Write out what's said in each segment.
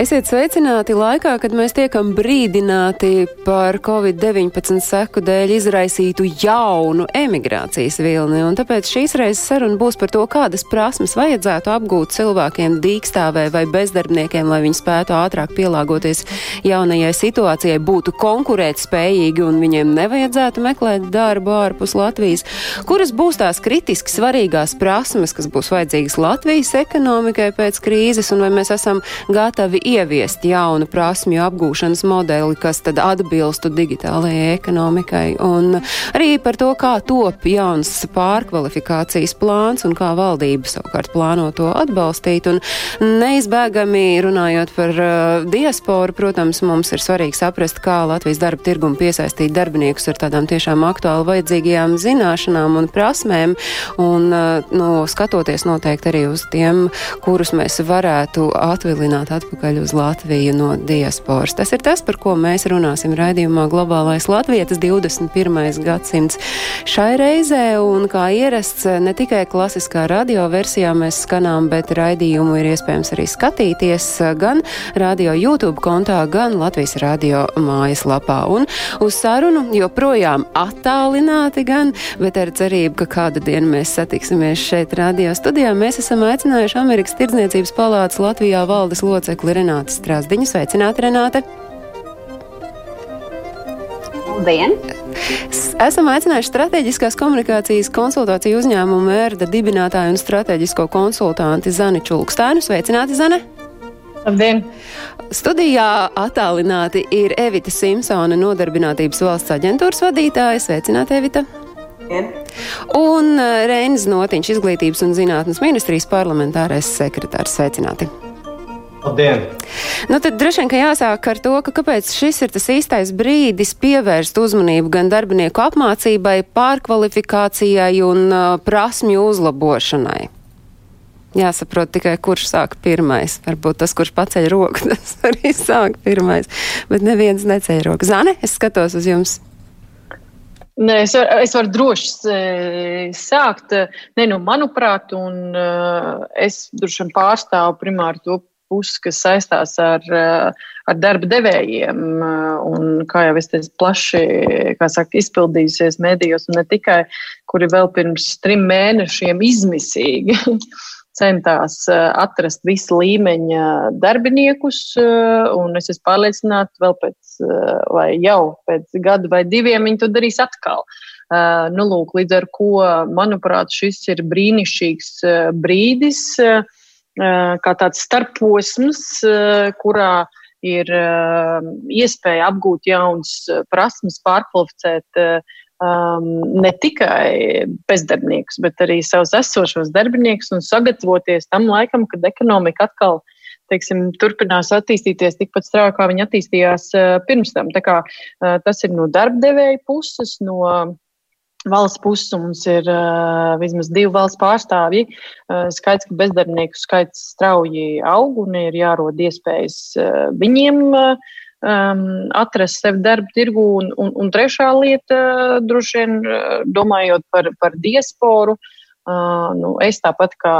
Esiet sveicināti laikā, kad mēs tiekam brīdināti par Covid-19 seku dēļ izraisītu jaunu emigrācijas vilni, un tāpēc šīs reizes saruna būs par to, kādas prasmes vajadzētu apgūt cilvēkiem dīkstāvē vai bezdarbniekiem, lai viņi spētu ātrāk pielāgoties jaunajai situācijai, būtu konkurētspējīgi un viņiem nevajadzētu meklēt darbu ārpus Latvijas. Kuras būs tās kritiski svarīgās prasmes, kas būs vajadzīgas Latvijas ekonomikai pēc krīzes, un vai mēs esam gatavi ieviest jaunu prasmju apgūšanas modeli, kas tad atbilstu digitālajai ekonomikai, un arī par to, kā top jauns pārkvalifikācijas plāns un kā valdība savukārt plāno to atbalstīt. Un neizbēgami runājot par uh, diasporu, protams, mums ir svarīgi saprast, kā Latvijas darba tirgumu piesaistīt darbiniekus ar tādām tiešām aktuāli vajadzīgajām zināšanām un prasmēm, un uh, nu, skatoties noteikti arī uz tiem, kurus mēs varētu atvilināt atpakaļ atpakaļ uz Latviju no diasporas. Tas ir tas, par ko mēs runāsim raidījumā Globālais Latvijas 21. gadsimts. Šai reizē, un kā ierasts, ne tikai klasiskā radio versijā mēs skanām, bet raidījumu ir iespējams arī skatīties gan radio YouTube kontā, gan Latvijas radio mājaslapā. Un uz sarunu joprojām attālināti gan, bet ar cerību, ka kādu dienu mēs satiksimies šeit radio studijā, mēs esam aicinājuši Amerikas Tirdzniecības palātas Latvijā valdes locekli Renāte Strasdiņa. Sveicināta, Renāte! Labdien! Esam aicinājuši strateģiskās komunikācijas konsultāciju uzņēmumu ērda dibinātāju un strateģisko konsultanti Zani Čulkstēnu. Sveicināti, Zane! Labdien! Studijā attālināti ir Evita Simpsona, nodarbinātības valsts aģentūras vadītāja. Sveicināti, Evita! Labdien. Un eh, Reinis Notiņš, izglītības un zinātnes ministrijas parlamentārais sekretārs. Sveicināti! Labdien! Nu, tad droši vien, jāsāk ar to, ka kāpēc šis ir tas īstais brīdis pievērst uzmanību gan darbinieku apmācībai, pārkvalifikācijai un uh, prasmju uzlabošanai. Jāsaprot tikai, kurš sāk pirmais. Varbūt tas, kurš paceļ roku, tas arī sāk pirmais. Bet neviens neceļ roku. Zane, es skatos uz jums. Nē, es, var, es varu droši sākt. Ne, nu, manuprāt, un uh, es droši vien pārstāvu primāri to puses, kas saistās ar, eh, ar darba devējiem. Eh, un, kā jau es teicu, plaši saka, izpildījusies medijos, un ne tikai, kuri vēl pirms trim mēnešiem izmisīgi centās eh, atrast visu līmeņa darbiniekus, un es esmu pārliecināta, vēl pēc, vai jau pēc gada vai diviem viņi to darīs atkal. Nu, lūk, līdz ar to, manuprāt, šis ir brīnišķīgs brīdis. Uh, kā tāds starposms, kurā ir iespēja apgūt jaunas prasmes, pārkvalificēt um, ne tikai bezdarbniekus, bet arī savus esošos darbiniekus un sagatavoties tam laikam, kad ekonomika atkal teiksim, turpinās attīstīties tikpat strauji, kā viņi attīstījās uh, pirms tam. Kā, uh, tas ir no darbdevēja puses, no valsts puses mums ir uh, vismaz divi valsts pārstāvji. Uh, skaidrs, ka bezdarbnieku skaits strauji aug un ir jārod iespējas uh, viņiem uh, um, atrast sevi darba tirgu. Un, un, un trešā lieta, droši vien domājot par, par diasporu. Uh, nu, es tāpat kā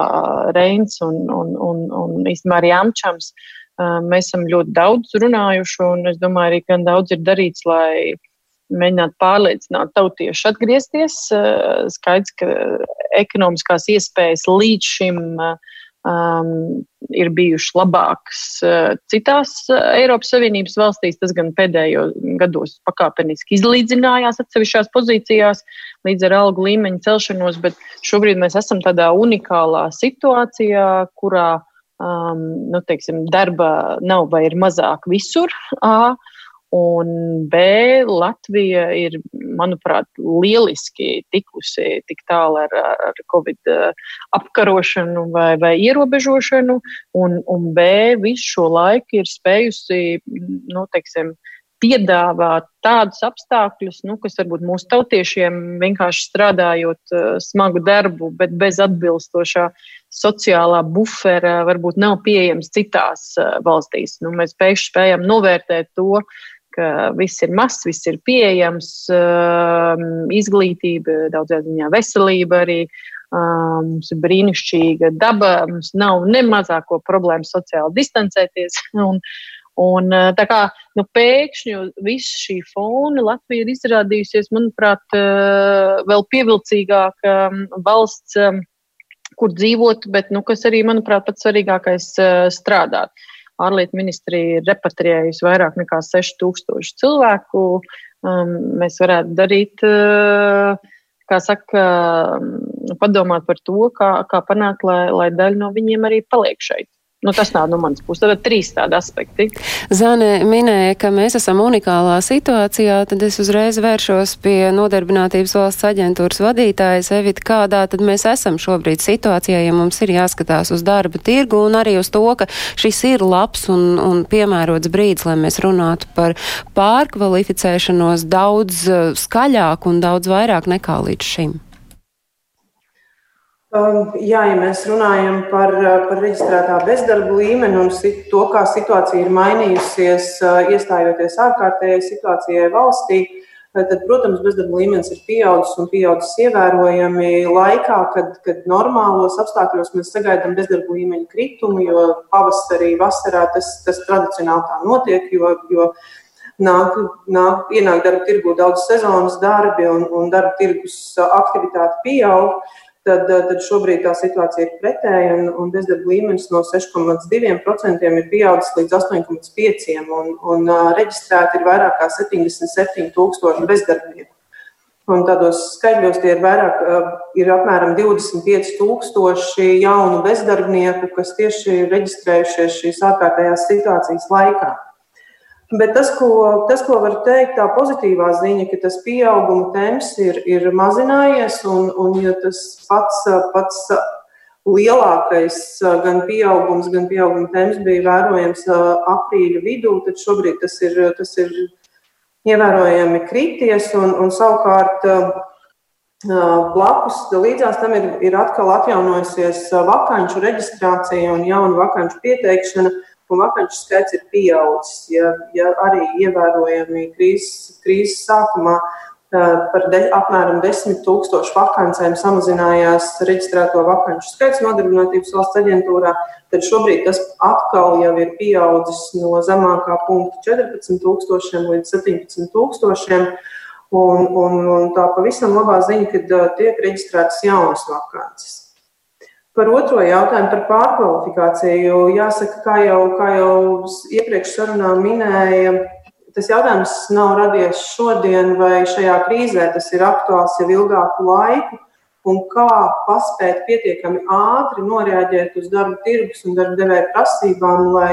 Reins un, un, un, un īstenībā arī Amčams, uh, mēs esam ļoti daudz runājuši, un es domāju, arī gan daudz ir darīts, lai mēģināt pārliecināt tautiešu atgriezties. Eh, skaidrs, ka ekonomiskās iespējas līdz šim um, ir bijušas labākas uh, citās Eiropas Savienības valstīs. Tas gan pēdējo gados pakāpeniski izlīdzinājās atsevišķās pozīcijās līdz ar algu līmeņa celšanos, bet šobrīd mēs esam tādā unikālā situācijā, kurā um, nu, teiksim, darba nav vai ir mazāk visur. Uh, Un B, Latvija ir, manuprāt, lieliski tikusi tik tālu ar, ar Covid eh, apkarošanu vai, vai ierobežošanu, un, un B, visu šo laiku ir spējusi, nu, teiksim, piedāvāt tādus apstākļus, nu, kas varbūt mūsu tautiešiem vienkārši strādājot uh, smagu darbu, bet bez atbilstošā sociālā bufera, varbūt nav pieejams citās uh, valstīs. Nu, mēs pēkšņi spējam novērtēt to, ka viss ir mazs, viss ir pieejams, uh, izglītība, daudzā ziņā veselība arī. Uh, mums ir brīnišķīga daba, mums nav ne mazāko problēmu sociāli distancēties. Un, Un, tā kā nu, pēkšņi viss šī fona Latvija ir izrādījusies, manuprāt, vēl pievilcīgāka valsts, kur dzīvot, bet nu, kas arī, manuprāt, pats svarīgākais strādāt. Ārlietu ministrija ir repatriējusi vairāk nekā 6000 cilvēku. Mēs varētu darīt, kā saka, padomāt par to, kā, kā panākt, lai, lai daļa no viņiem arī paliek šeit. Nu, tas nav no manas puses. Tad trīs tādi aspekti. Zane minēja, ka mēs esam unikālā situācijā, tad es uzreiz vēršos pie nodarbinātības valsts aģentūras vadītājas Evita, kādā tad mēs esam šobrīd situācijā, ja mums ir jāskatās uz darba tirgu un arī uz to, ka šis ir labs un, un piemērots brīdis, lai mēs runātu par pārkvalificēšanos daudz uh, skaļāk un daudz vairāk nekā līdz šim. Um, jā, ja mēs runājam par, uh, par reģistrētā bezdarba līmeni un to, kā situācija ir mainījusies, uh, iestājoties ārkārtējai situācijai valstī, uh, tad, protams, bezdarba līmenis ir pieaudzis un pieaudzis ievērojami laikā, kad, kad normālos apstākļos mēs sagaidām bezdarba līmeņa kritumu, jo pavasarī, vasarā tas, tas tradicionāli tā notiek, jo, jo nāk, nāk, ienāk darba tirgu daudz sezonas darbi un, un darba tirgus aktivitāte pieaug tad, eh, tad šobrīd tā situācija ir pretēja, un, un bezdarba līmenis no 6,2% ir pieaudzis līdz 8,5%, un, un uh, reģistrēti ir vairāk kā 77,000 bezdarbnieku. Un tādos skaidros tie ir vairāk, uh, ir apmēram 25,000 jaunu bezdarbnieku, kas tieši ir reģistrējušies šīs ārkārtējās situācijas laikā. Bet tas, ko, tas, ko var teikt, tā pozitīvā ziņa, ka tas pieauguma temps ir, ir mazinājies, un, un ja tas pats, pats lielākais gan pieaugums, gan pieauguma temps bija vērojams aprīļa vidū, tad šobrīd tas ir, tas ir ievērojami krities, un, un savukārt blakus līdzās tam ir, ir atkal atjaunojusies vakanču reģistrācija un jaunu vakanču pieteikšana un vakanču skaits ir pieaudzis. Ja, ja arī ievērojami krīzes, krīzes sākumā par de, apmēram 10 tūkstošu vakancēm samazinājās reģistrēto vakanču skaits nodarbinātības valsts aģentūrā, tad šobrīd tas atkal jau ir pieaudzis no zemākā punkta 14 tūkstošiem līdz 17 tūkstošiem. Un, un, un tā pavisam labā ziņa, ka tiek reģistrētas jaunas vakances. Par otro jautājumu par pārkvalifikāciju, jāsaka, kā jau, kā jau iepriekš sarunā minēja, tas jautājums nav radies šodien vai šajā krīzē. Tas ir aktuāls jau ilgāku laiku. Un kā paspēt pietiekami ātri noreaģēt uz darba tirgus un darba devēja prasībām, lai,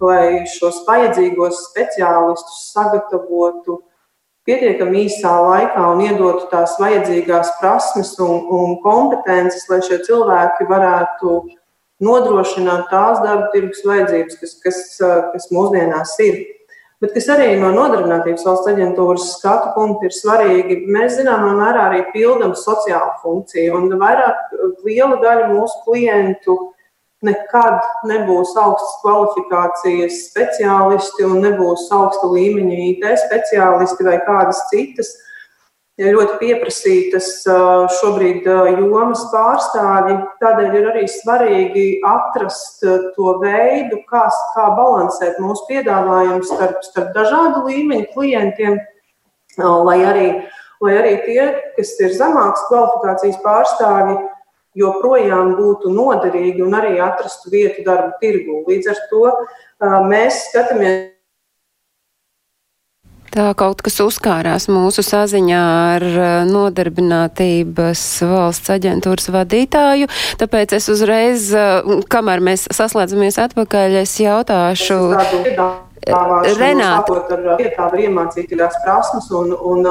lai šos vajadzīgos speciālistus sagatavotu pietiekami īsā laikā un iedotu tās vajadzīgās prasmes un, un kompetences, lai šie cilvēki varētu nodrošināt tās darba tirgus vajadzības, kas, kas, kas mūsdienās ir. Bet kas arī no nodarbinātības valsts aģentūras skatu punkta ir svarīgi, mēs zināmā mērā arī pildām sociālu funkciju. Un vairāk liela daļa mūsu klientu nekad nebūs augstas kvalifikācijas speciālisti un nebūs augsta līmeņa IT speciālisti vai kādas citas. Ļoti pieprasītas šobrīd jomas pārstāvji. Tādēļ ir arī svarīgi atrast to veidu, kā, kā balansēt mūsu piedāvājumu starp, starp dažādu līmeņu klientiem, lai arī, lai arī tie, kas ir zemākas kvalifikācijas pārstāvji, joprojām būtu noderīgi un arī atrastu vietu darba tirgū. Līdz ar to mēs skatāmies. Tā kaut kas uzkārās mūsu saziņā ar nodarbinātības valsts aģentūras vadītāju, tāpēc es uzreiz, kamēr mēs saslēdzamies atpakaļ, es jautāšu. Renāta. Sākot ar iemācīties prasmes un, un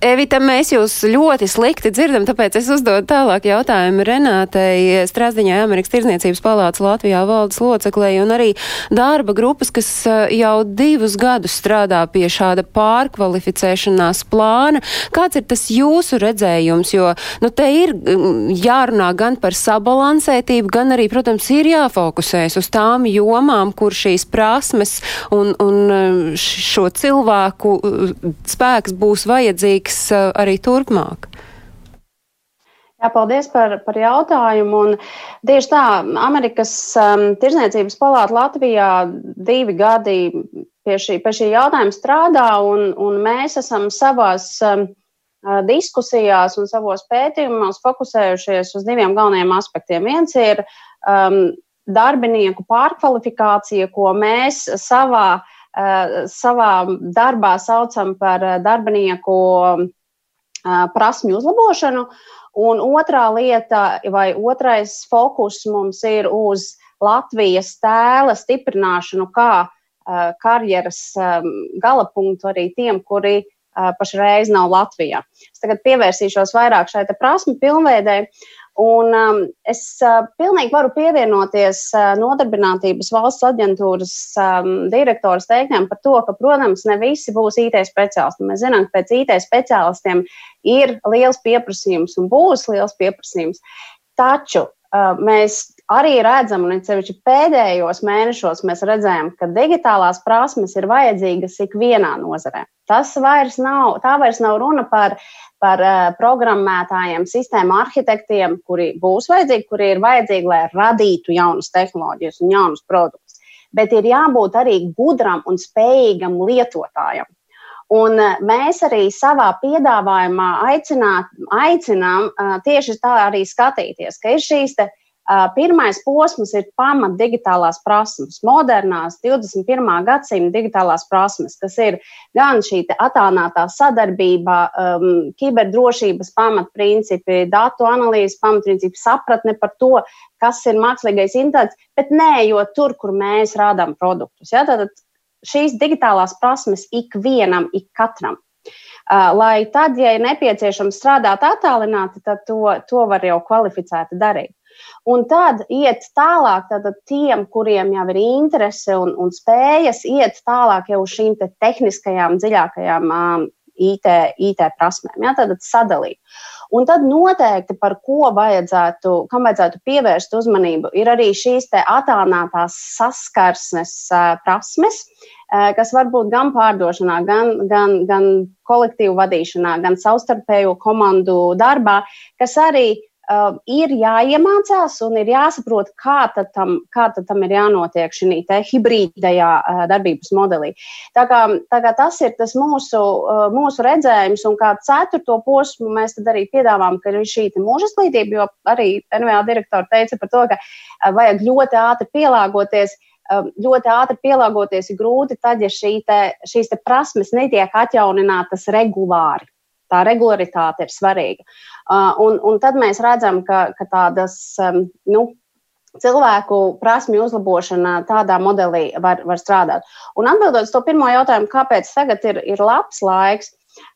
Evita, mēs jūs ļoti slikti dzirdam, tāpēc es uzdodu tālāk jautājumu Renātei Strasdiņai Amerikas Tirzniecības palātas Latvijā valdes loceklei un arī darba grupas, kas jau divus gadus strādā pie šāda pārkvalificēšanās plāna. Kāds ir tas jūsu redzējums? Jo, nu, te ir jārunā gan par sabalansētību, gan arī, protams, ir jāfokusēs uz tām jomām, kur šīs prasmes un, un šo cilvēku spēks būs vajadzīgs uh, arī turpmāk? Jā, paldies par, par jautājumu. Un tieši tā, Amerikas um, Tirzniecības palāta Latvijā divi gadi pie šī, pie šī jautājuma strādā, un, un mēs esam savās um, diskusijās un savos pētījumos fokusējušies uz diviem galvenajiem aspektiem. Viens ir um, darbinieku pārkvalifikācija, ko mēs savā uh, Eh, savā darbā saucam par eh, darbinieku eh, prasmju uzlabošanu. Un otrā lieta, vai otrais fokus mums ir uz Latvijas tēla stiprināšanu kā karjeras gala punktu arī tiem, kuri pašreiz nav Latvijā. Es tagad pievērsīšos vairāk šai prasmu pilnveidēji. Un um, es uh, pilnīgi varu pievienoties uh, Nodarbinātības valsts aģentūras um, direktoras teiktiem par to, ka, protams, ne visi būs IT speciālisti. Mēs zinām, ka pēc IT speciālistiem ir liels pieprasījums un būs liels pieprasījums. Taču uh, mēs arī redzam, un ceļš pēdējos mēnešos mēs redzējām, ka digitālās prasmes ir vajadzīgas ikvienā nozarē. Tas vairs nav, tā vairs nav runa par par uh, programmētājiem, sistēmu arhitektiem, kuri būs vajadzīgi, kuri ir vajadzīgi, lai radītu jaunas tehnoloģijas un jaunus produktus. Bet ir jābūt arī gudram un spējīgam lietotājam. Un uh, mēs arī savā piedāvājumā aicināt, aicinām uh, tieši tā arī skatīties, ka ir šīs Pirmais posms ir pamat digitālās prasmes, modernās 21. gadsimta digitālās prasmes, kas ir gan šī attālinātā sadarbība, um, kiberdrošības pamatprincipi, datu analīzes pamatprincipi, sapratne par to, kas ir mākslīgais intelekts, bet neejot tur, kur mēs rādām produktus. Ja? Tātad šīs digitālās prasmes ikvienam, ik katram. Uh, lai tad, ja ir nepieciešams strādāt attālināti, tad to, to var jau kvalificēti darīt. Un tad iet tālāk, tad tiem, kuriem jau ir interese un, un spējas, iet tālāk jau uz šīm te tehniskajām, dziļākajām um, IT, IT prasmēm. Ja, tad sadalīt. Un tad noteikti par ko vajadzētu, kam vajadzētu pievērst uzmanību, ir arī šīs attālinātās saskarsmes prasmes, kas var būt gan pārdošanā, gan, gan, gan kolektīvu vadīšanā, gan savstarpēju komandu darbā, kas arī uh, ir jāiemācās un ir jāsaprot, kā tam, kā tam ir jānotiek šī hibrīdajā uh, darbības modelī. Tā kā, tā kā tas ir tas mūsu, uh, mūsu redzējums, un kā ceturto posmu mēs arī piedāvājam, ka ir šī mūža izglītība, jo arī NVL direktori teica par to, ka uh, vajag ļoti ātri pielāgoties ļoti ātri pielāgoties ir grūti, tad, ja šī te, šīs te prasmes netiek atjauninātas regulāri tā regularitāte ir svarīga. Un, un tad mēs redzam, ka, ka tādas um, nu, cilvēku prasmju uzlabošana tādā modelī var, var strādāt. Un atbildot uz to pirmo jautājumu, kāpēc tagad ir, ir labs laiks,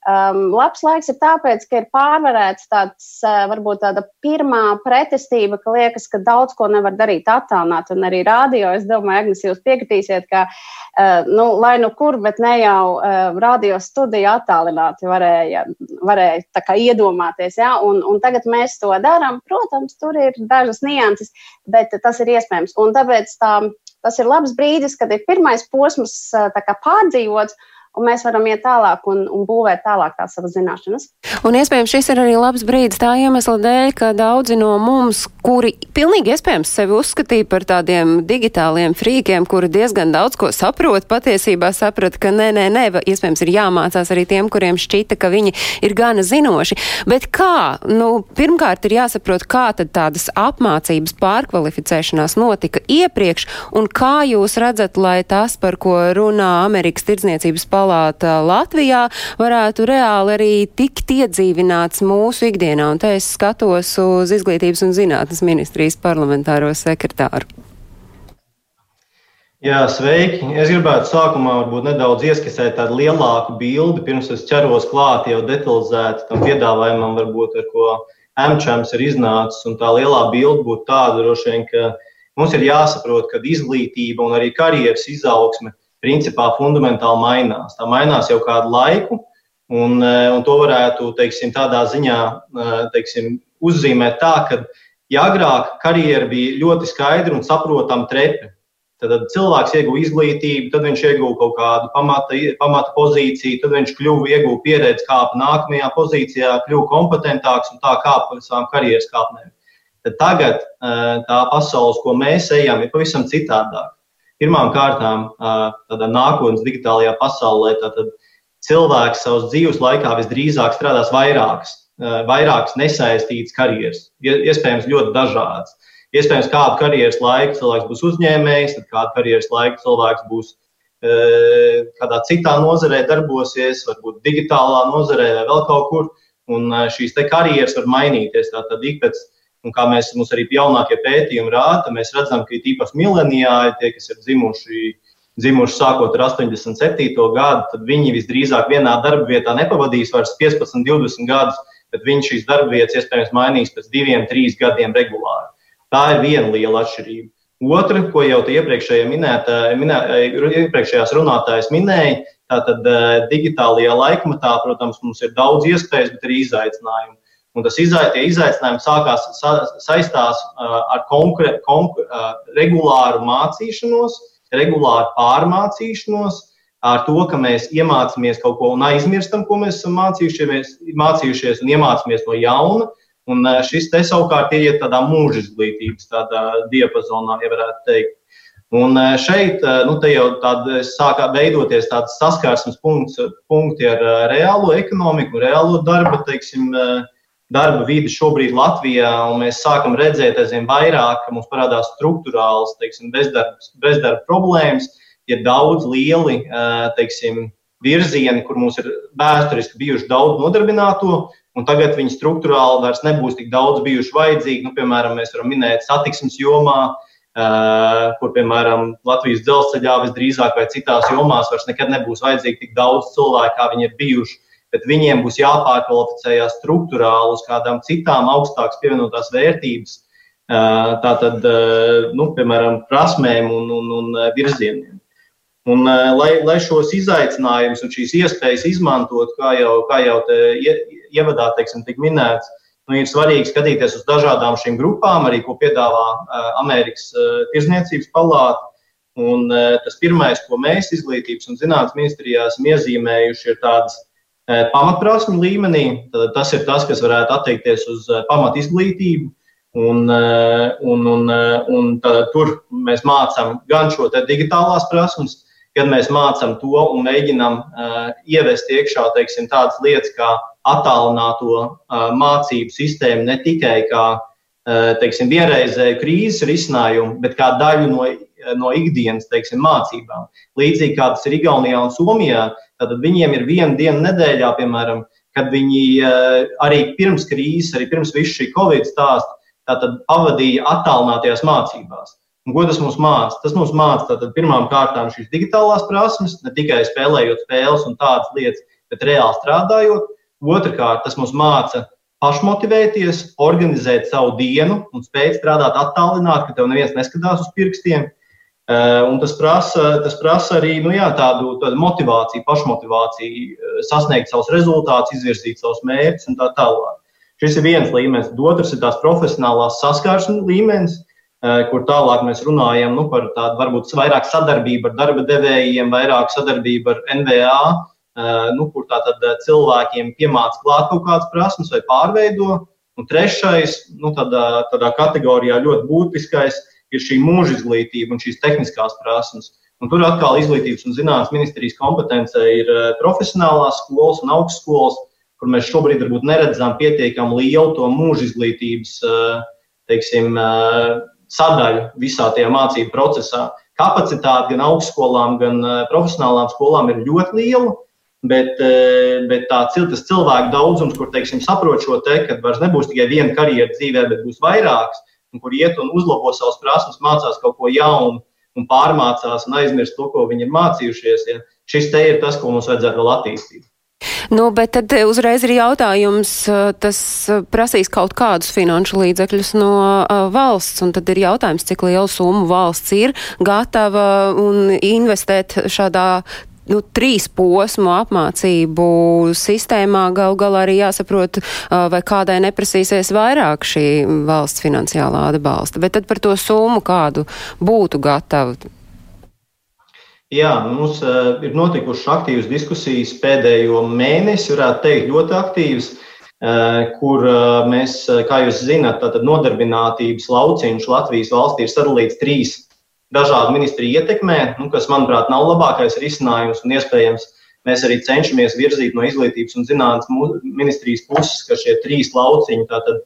Um, labs laiks ir tāpēc, ka ir pārvarēts tāds, uh, varbūt tāda pirmā pretestība, ka liekas, ka daudz ko nevar darīt attālināt. Un arī rādio, es domāju, Agnes, jūs piekritīsiet, ka, uh, nu, lai nu kur, bet ne jau uh, rādio studiju attālināti varēja, varēja tā kā iedomāties. Ja? Un, un tagad mēs to darām. Protams, tur ir dažas nianses, bet tas ir iespējams. Un tāpēc tā, tas ir labs brīdis, kad ir pirmais posms kā, pārdzīvots un mēs varam iet tālāk un, un būvēt tālāk tās savas zināšanas. Un iespējams šis ir arī labs brīdis tā iemesla dēļ, ka daudzi no mums, kuri pilnīgi iespējams sevi uzskatīja par tādiem digitāliem frīkiem, kuri diezgan daudz ko saprot, patiesībā saprata, ka nē, nē, nē, iespējams ir jāmācās arī tiem, kuriem šķita, ka viņi ir gana zinoši. Bet kā? Nu, pirmkārt ir jāsaprot, kā tad tādas apmācības pārkvalificēšanās notika iepriekš un kā jūs redzat, lai tas, par ko runā Amerikas tirdzniecības palāta Latvijā varētu reāli arī tikt iedzīvināts mūsu ikdienā. Un te es skatos uz Izglītības un zinātnes ministrijas parlamentāro sekretāru. Jā, sveiki. Es gribētu sākumā varbūt nedaudz ieskicēt tādu lielāku bildi, pirms es ķeros klāt jau detalizēti tam piedāvājumam, varbūt ar ko Amčams ir iznācis. Un tā lielā bilde būtu tāda, droši vien, ka mums ir jāsaprot, ka izglītība un arī karjeras izaugsme principā fundamentāli mainās. Tā mainās jau kādu laiku, un, un to varētu, teiksim, tādā ziņā, teiksim, uzzīmēt tā, ka, ja agrāk karjera bija ļoti skaidra un saprotama trepe, Tad cilvēks ieguva izglītību, tad viņš ieguva kaut kādu pamata, pamata pozīciju, tad viņš kļuva, ieguva pieredzi, kāpa nākamajā pozīcijā, kļuva kompetentāks un tā kāpa pa savām karjeras kāpnēm. Tad tagad tā pasaule, ko mēs ejam, ir pavisam citādāk. Pirmām kārtām, tādā nākotnes digitālajā pasaulē, tad cilvēks savas dzīves laikā visdrīzāk strādās vairākas, vairākas nesaistītas karjeras, iespējams, ļoti dažādas. Iespējams, kādu karjeras laiku cilvēks būs uzņēmējs, tad kādu karjeras laiku cilvēks būs e, kādā citā nozarē darbosies, varbūt digitālā nozarē vai vēl kaut kur. Un e, šīs karjeras var mainīties. Tātad ik pēc, un kā mēs mums arī jaunākie pētījumi rāda, mēs redzam, ka īpaši mileniāļi, tie, kas ir dzimuši, dzimuši sākot ar 87. gadu, tad viņi visdrīzāk vienā darba vietā nepavadīs vairs 15, 20 gadus, bet viņi šīs darba vietas iespējams mainīs pēc diviem, trīs gadiem regulāri. Tā ir viena liela atšķirība. Otra, ko jau iepriekšējā minētā, minē, iepriekšējās runātājas minēja, tātad eh, digitālajā laikmatā, protams, mums ir daudz iespējas, bet arī izaicinājumi. Un tas izai, izaicinājums sākās, sa, saistās uh, ar konkrē, konkur, uh, regulāru mācīšanos, regulāru pārmācīšanos, ar to, ka mēs iemācāmies kaut ko un aizmirstam, ko mēs esam mācījušies, mācījušies un iemācāmies no jauna. Un eh, šis te savukārt ieiet tādā mūža izglītības tādā diapazonā, ja varētu teikt. Un eh, šeit eh, nu, jau sākā veidoties tāds saskarsmes punkts, punkti ar reālo ekonomiku, reālo darba, teiksim, darba vidi šobrīd Latvijā. Mēs sākam redzēt aizvien vairāk, ka mums parādās struktūrāls teiksim, bezdarba, bezdarba problēmas, ir daudz lieli teiksim, virzieni, kur mums ir vēsturiski bijuši daudz nodarbināto, un tagad viņi struktūrāli vairs nebūs tik daudz bijuši vajadzīgi. Nu, piemēram, mēs varam minēt satiksmes jomā, uh, kur, piemēram, Latvijas dzelzceļā visdrīzāk vai citās jomās vairs nekad nebūs vajadzīgi tik daudz cilvēku, kā viņi ir bijuši. Bet viņiem būs jāpārkvalificējas struktūrāli uz kādām citām augstākas pievienotās vērtības, uh, tātad, uh, nu, piemēram, prasmēm un, un, un virzieniem. Un, lai, lai šos izaicinājumus un šīs iespējas izmantot, kā jau, kā jau ievadā teiksim, tika minēts, nu, ir svarīgi skatīties uz dažādām šīm grupām, arī ko piedāvā Amerikas Tirzniecības palāta. Un, tas pirmais, ko mēs izglītības un zinātnes ministrijā esam iezīmējuši, ir tādas pamatprasmu līmenī. Tas ir tas, kas varētu attiekties uz pamat izglītību. Un, un, un, un tad, tur mēs mācām gan šo digitālās prasmes, kad mēs mācām to un mēģinām ievest iekšā teiksim, tādas lietas kā attālināto mācību sistēmu, ne tikai kā teiksim, vienreizēju krīzes risinājumu, bet kā daļu no, no ikdienas teiksim, mācībām. Līdzīgi kā tas ir Igaunijā un Somijā, tad viņiem ir viena diena nedēļā, piemēram, kad viņi uh, arī pirms krīzes, arī pirms visu šī Covid stāsta, pavadīja attālinātajās mācībās. Un ko tas mums māca? Tas mums māca pirmām kārtām šīs digitālās prasmes, ne tikai spēlējot spēles un tādas lietas, bet reāli strādājot. Otrakārt, tas mums māca pašmotivēties, organizēt savu dienu un spēt strādāt attālināti, ka tev neviens neskatās uz pirkstiem. Eh, un tas prasa, tas prasa arī nu jā, tādu, tādu motivāciju, pašmotivāciju, eh, sasniegt savus rezultātus, izvirzīt savus mērķus un tā tālāk. Šis ir viens līmenis. Otrs ir tās profesionālās saskarsmes līmenis, Eh, kur tālāk mēs runājam nu, par tādu varbūt vairāk sadarbību ar darba devējiem, vairāk sadarbību ar NVA, eh, nu, kur tātad eh, cilvēkiem piemāca klāt kaut kādas prasmes vai pārveido. Un trešais, nu, tādā, tādā kategorijā ļoti būtiskais, ir šī mūža izglītība un šīs tehniskās prasmes. Un tur atkal izglītības un zinātnīs ministrijas kompetence ir profesionālās skolas un augstskolas, kur mēs šobrīd varbūt neredzam pietiekami lielu to mūža izglītības teiksim, sadaļu visā tajā mācību procesā. Kapacitāte gan augstskolām, gan eh, profesionālām skolām ir ļoti liela, bet, eh, bet tā, tas cilvēku daudzums, kur teiksim, saprot šo te, ka vairs nebūs tikai viena karjera dzīvē, bet būs vairākas, un kur iet un uzlabo savas prasmes, mācās kaut ko jaunu un pārmācās un aizmirst to, ko viņi ir mācījušies. Ja. Šis te ir tas, ko mums vajadzētu vēl attīstīt. Nu, bet tad uzreiz ir jautājums, tas prasīs kaut kādus finanšu līdzekļus no valsts, un tad ir jautājums, cik lielu summu valsts ir gatava un investēt šādā nu, trīs posmu apmācību sistēmā gal galā arī jāsaprot, vai kādai neprasīsies vairāk šī valsts finansiālā atbalsta. Bet tad par to summu kādu būtu gatavu. Jā, mums uh, ir notikušas aktīvas diskusijas pēdējo mēnesi, varētu teikt, ļoti aktīvas, uh, kur uh, mēs, kā jūs zināt, tātad nodarbinātības lauciņš Latvijas valstī ir sadalīts trīs dažādu ministriju ietekmē, nu, kas, manuprāt, nav labākais risinājums un iespējams mēs arī cenšamies virzīt no izglītības un zinātnes ministrijas puses, ka šie trīs lauciņi, tātad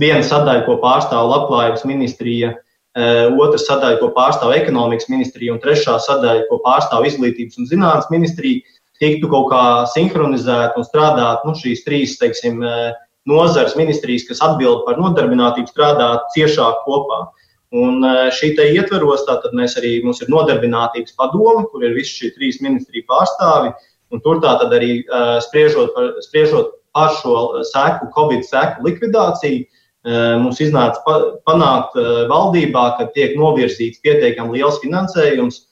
viena sadaļa, ko pārstāv labklājības ministrija, e, otra sadaļa, ko pārstāv ekonomikas ministrija, un trešā sadaļa, ko pārstāv izglītības un zinātnes ministrija, tiktu kaut kā sinhronizēt un strādāt nu, šīs trīs, teiksim, e, nozares ministrijas, kas atbild par nodarbinātību, strādāt ciešāk kopā. Un e, šī te ietveros, tātad mēs arī, mums ir nodarbinātības padoma, kur ir visi šie trīs ministriju pārstāvi, un tur tātad arī e, spriežot par, spriežot par šo seku, Covid seku likvidāciju, e, mums iznāca panākt valdībā, ka tiek novirzīts pietiekami liels finansējums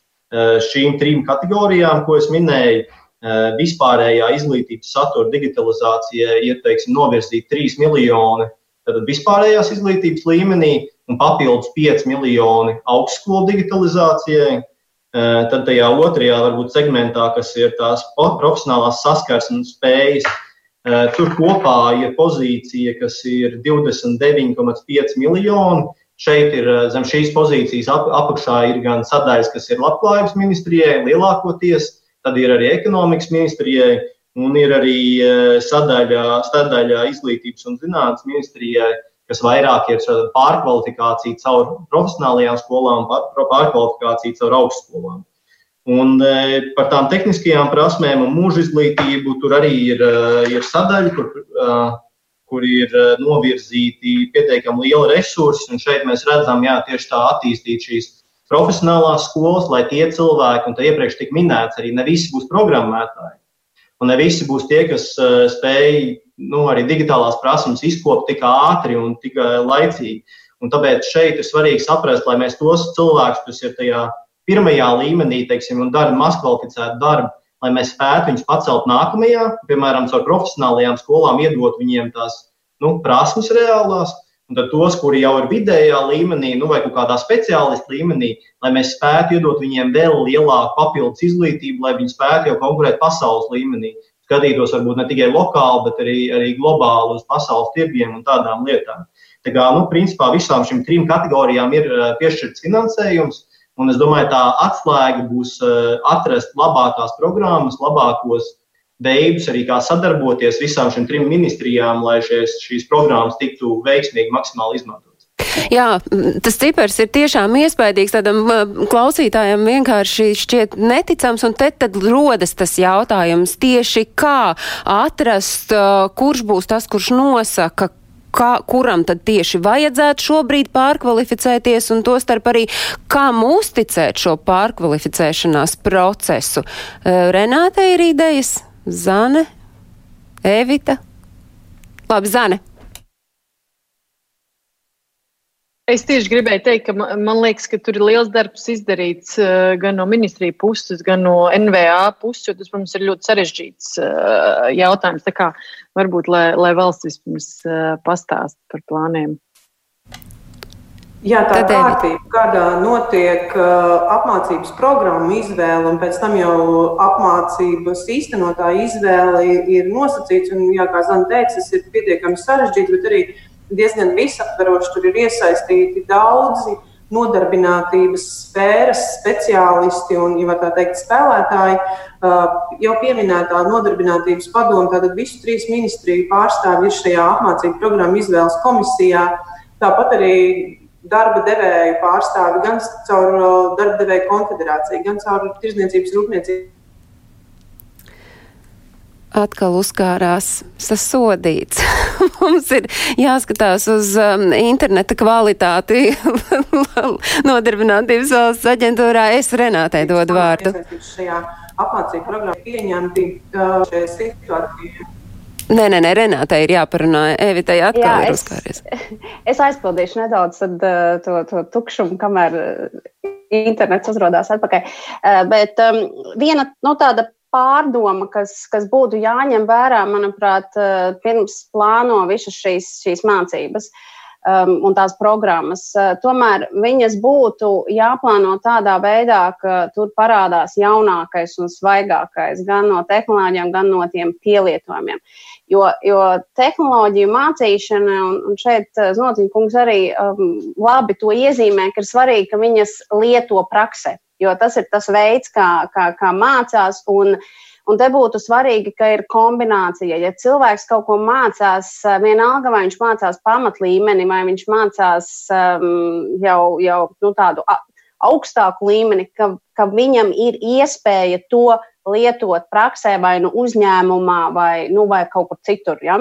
šīm trim kategorijām, ko es minēju. Vispārējā izglītības satura digitalizācijai ir teiksim, novirzīti 3 miljoni vispārējās izglītības līmenī un papildus 5 miljoni augstskolu digitalizācijai. Tad tajā otrajā, varbūt segmentā, kas ir tās profesionālās saskarsmes spējas, tur kopā ir pozīcija, kas ir 29,5 miljoni. Šeit ir zem šīs pozīcijas ap, apakšā ir gan sadaļas, kas ir labklājības ministrijai lielākoties, tad ir arī ekonomikas ministrijai, un ir arī sadaļa, sadaļa izglītības un zinātnes ministrijai, kas vairāk ir pārkvalifikācija caur profesionālajām skolām, pārkvalifikācija caur augstskolām. Un e, par tām tehniskajām prasmēm un mūža izglītību tur arī ir, e, ir sadaļa, kur, e, kur ir novirzīti pietiekami lieli resursi. Un šeit mēs redzam, jā, tieši tā attīstīt šīs profesionālās skolas, lai tie cilvēki, un te iepriekš tika minēts, arī ne visi būs programmētāji. Un ne visi būs tie, kas spēj nu, arī digitālās prasības izkopt tik ātri un tik laicīgi. Un tāpēc šeit ir svarīgi saprast, lai mēs tos cilvēkus, kas ir tajā pirmajā līmenī, teiksim, un dara maz kvalificētu darbu, lai mēs spētu viņus pacelt nākamajā, piemēram, caur profesionālajām skolām, iedot viņiem tās nu, prasmes reālās, un tad tos, kuri jau ir vidējā līmenī, nu, vai kādā speciālistu līmenī, lai mēs spētu iedot viņiem vēl lielāku papildus izglītību, lai viņi spētu jau konkurēt pasaules līmenī skatītos varbūt ne tikai lokāli, bet arī, arī globāli uz pasaules tirgiem un tādām lietām. Tā kā, nu, principā visām šīm trim kategorijām ir eh, piešķirts finansējums, un es domāju, tā atslēga būs eh, atrast labākās programmas, labākos veidus, arī kā sadarboties visām šīm trim ministrijām, lai šies, šīs programmas tiktu veiksmīgi maksimāli izmantotas. Jā, tas cipars ir tiešām iespaidīgs. Tādam klausītājam vienkārši šķiet neticams, un te tad rodas tas jautājums tieši kā atrast, kurš būs tas, kurš nosaka, kā, kuram tad tieši vajadzētu šobrīd pārkvalificēties, un tostarp arī kam uzticēt šo pārkvalificēšanās procesu. Renāte ir idejas, Zane, Evita. Labi, Zane. Es tieši gribēju teikt, ka man, man liekas, ka tur ir liels darbs izdarīts uh, gan no ministrija puses, gan no NVA puses, jo tas, protams, ir ļoti sarežģīts uh, jautājums. Tā kā varbūt, lai, lai valsts vispirms uh, pastāst par plāniem. Jā, tā ir kārtība, kādā notiek uh, apmācības programma izvēle, un pēc tam jau apmācības īstenotāja izvēle ir nosacīts. Un, jā, kā Zana teica, tas ir pietiekami sarežģīti, bet arī diezgan visaptveroši. Tur ir iesaistīti daudzi nodarbinātības sfēras speciālisti un, ja tā teikt, spēlētāji. Jau pieminētā nodarbinātības padoma, tātad visu trīs ministriju pārstāvji ir šajā apmācību programmu izvēles komisijā. Tāpat arī darba devēju pārstāvi gan caur darba devēju konfederāciju, gan caur tirzniecības rūpniecības atkal uzkārās sasodīts. Mums ir jāskatās uz um, interneta kvalitāti nodarbinātības valsts aģentūrā. Es Renātei dodu vārdu. Šajā apmācību programmā pieņemti uh, šajā situācijā. Nē, nē, nē Renātai ir jāparunā. Evitai atkal Jā, ir uzkāries. Es, es aizpildīšu nedaudz tad, uh, to, to tukšumu, kamēr uh, internets uzrādās atpakaļ. Uh, bet um, viena no nu, tāda pārdoma, kas, kas būtu jāņem vērā, manuprāt, pirms plāno visas šīs, šīs mācības. Um, un tās programmas. Uh, tomēr viņas būtu jāplāno tādā veidā, ka tur parādās jaunākais un svaigākais gan no tehnoloģijām, gan no tiem pielietojumiem. Jo, jo tehnoloģiju mācīšana, un, un šeit Znotiņkungs arī um, labi to iezīmē, ka ir svarīgi, ka viņas lieto praksē jo tas ir tas veids, kā, kā, kā mācās. Un, un te būtu svarīgi, ka ir kombinācija. Ja cilvēks kaut ko mācās, vienalga vai viņš mācās pamatlīmeni, vai viņš mācās um, jau, jau nu, tādu augstāku līmeni, ka, ka viņam ir iespēja to lietot praksē, vai nu uzņēmumā, vai, nu, vai kaut kur citur. Ja?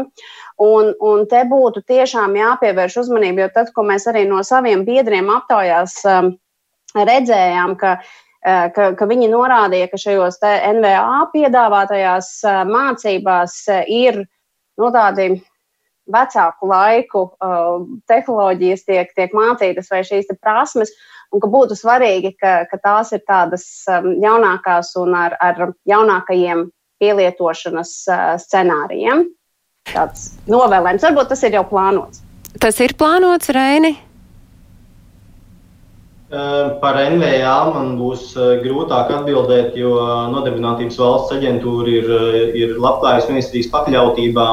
Un, un te būtu tiešām jāpievērš uzmanība, jo tad, ko mēs arī no saviem biedriem aptaujās um, redzējām, ka, eh, ka, ka viņi norādīja, ka šajos NVA piedāvātajās eh, mācībās eh, ir nu, tādi vecāku laiku tehnoloģijas tiek, tiek mācītas vai šīs prasmes, un ka būtu svarīgi, ka, ka tās ir tādas jaunākās un ar, ar jaunākajiem pielietošanas scenārijiem. Tāds novēlējums. Varbūt tas ir jau plānots. Tas ir plānots, Reini? Par NVA man būs grūtāk atbildēt, jo Nodarbinātības valsts aģentūra ir, ir Labklājības ministrijas pakļautībā.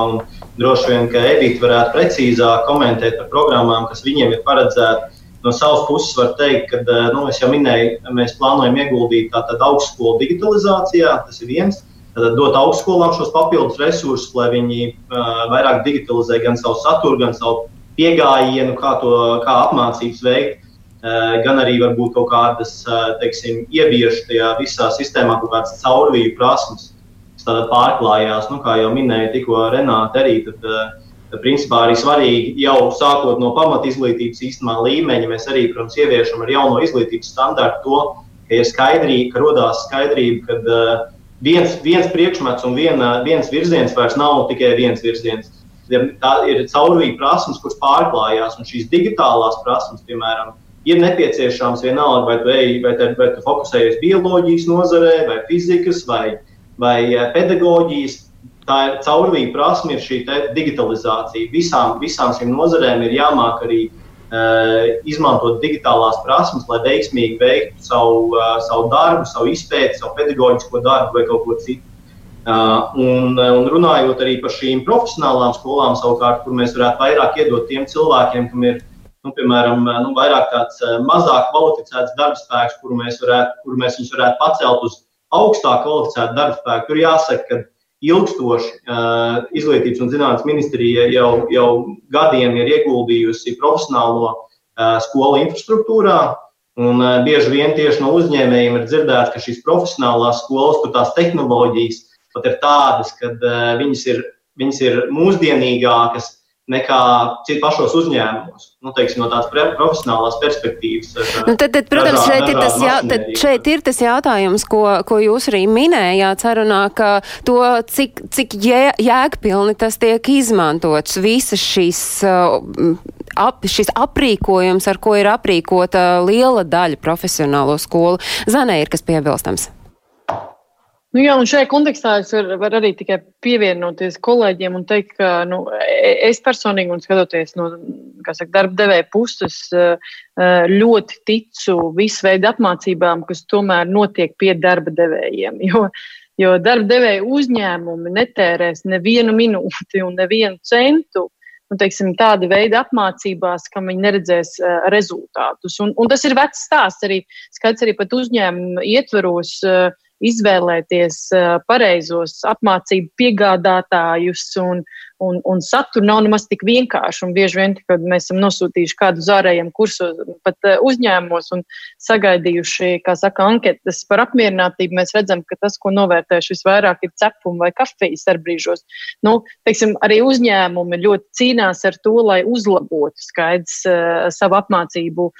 Droši vien, ka Evita varētu precīzāk komentēt par programmām, kas viņiem ir paredzētas. No savas puses var teikt, ka, nu, es jau minēju, mēs plānojam ieguldīt tātad augstskolu digitalizācijā. Tas ir viens. Tad dot augstskolām šos papildus resursus, lai viņi uh, vairāk digitalizē gan savu saturu, gan savu pieejamību, kā, to, kā apmācības veikt. Eh, gan arī varbūt kaut kādas, eh, teiksim, ievieš tajā visā sistēmā kaut kādas caurvīju prasmes, kas tādā pārklājās, nu, kā jau minēja tikko Renāte arī, tad, eh, tad principā arī svarīgi jau sākot no pamat izglītības īstenībā līmeņa, mēs arī, protams, ieviešam ar jauno izglītības standārtu to, ka ir skaidrība, ka rodās skaidrība, ka viens, viens priekšmets un viena, viens virziens vairs nav tikai viens virziens. Tā ir caurvīja prasmes, kuras pārklājās, un šīs digitālās prasmes, piemēram, ir nepieciešams vienalga, vai tu, ej, vai, vai tu fokusējies bioloģijas nozarē, vai fizikas, vai, vai eh, pedagoģijas. Tā ir caurvīja prasme, ir šī digitalizācija. Visām, visām šīm nozarēm ir jāmāk arī uh, izmantot digitālās prasmes, lai veiksmīgi veiktu savu, uh, savu darbu, savu izpēti, savu pedagoģisko darbu vai kaut ko citu. Uh, un, un runājot arī par šīm profesionālām skolām, savukārt, kur mēs varētu vairāk iedot tiem cilvēkiem, kam ir nu, piemēram, nu, vairāk tāds eh, mazāk kvalificēts darbspēks, kuru mēs, varētu, kuru mēs varētu pacelt uz augstāk kvalificētu darbspēku. Tur jāsaka, ka ilgstoši uh, Izglītības un zinātnes ministrija jau, jau gadiem ir ieguldījusi profesionālo uh, skolu infrastruktūrā. Un, uh, bieži vien tieši no uzņēmējiem ir dzirdēts, ka šīs profesionālās skolas, tur tās tehnoloģijas pat ir tādas, ka uh, viņas, ir, viņas ir mūsdienīgākas, nekā pašos uzņēmumos, nu, teiksim, no tādas profesionālās perspektīvas. Nu, tad, tad, protams, šeit, ir tas, jā, tad šeit ir tas jautājums, ko, ko jūs arī minējāt sarunā, ka to, cik, cik jē, jēgpilni tas tiek izmantots, visas šīs, uh, ap, šis aprīkojums, ar ko ir aprīkota liela daļa profesionālo skolu. Zanē ir kas piebilstams. Nu, jā, un šajā kontekstā es varu var arī tikai pievienoties kolēģiem un teikt, ka nu, e, es personīgi, un skatoties no saka, darba devēja puses, e, e, ļoti ticu visu veidu apmācībām, kas tomēr notiek pie darba devējiem. Jo, jo darba devēja uzņēmumi netērēs nevienu minūti un nevienu centu. Nu, teiksim, tāda veida apmācībās, kam viņi neredzēs uh, rezultātus. Un, un tas ir vecs stāsts arī, skaidrs arī pat uzņēmumu ietveros. Uh, izvēlēties pareizos apmācību piegādātājus un, un, un saturu nav nemaz tik vienkārši. Un bieži vien, kad mēs esam nosūtījuši kādu uz ārējiem kursos, pat uh, uzņēmumos un sagaidījuši, kā saka, anketas par apmierinātību, mēs redzam, ka tas, ko novērtējuši visvairāk, ir cepumi vai kafijas starpbrīžos. Nu, teiksim, arī uzņēmumi ļoti cīnās ar to, lai uzlabotu skaidrs uh, savu apmācību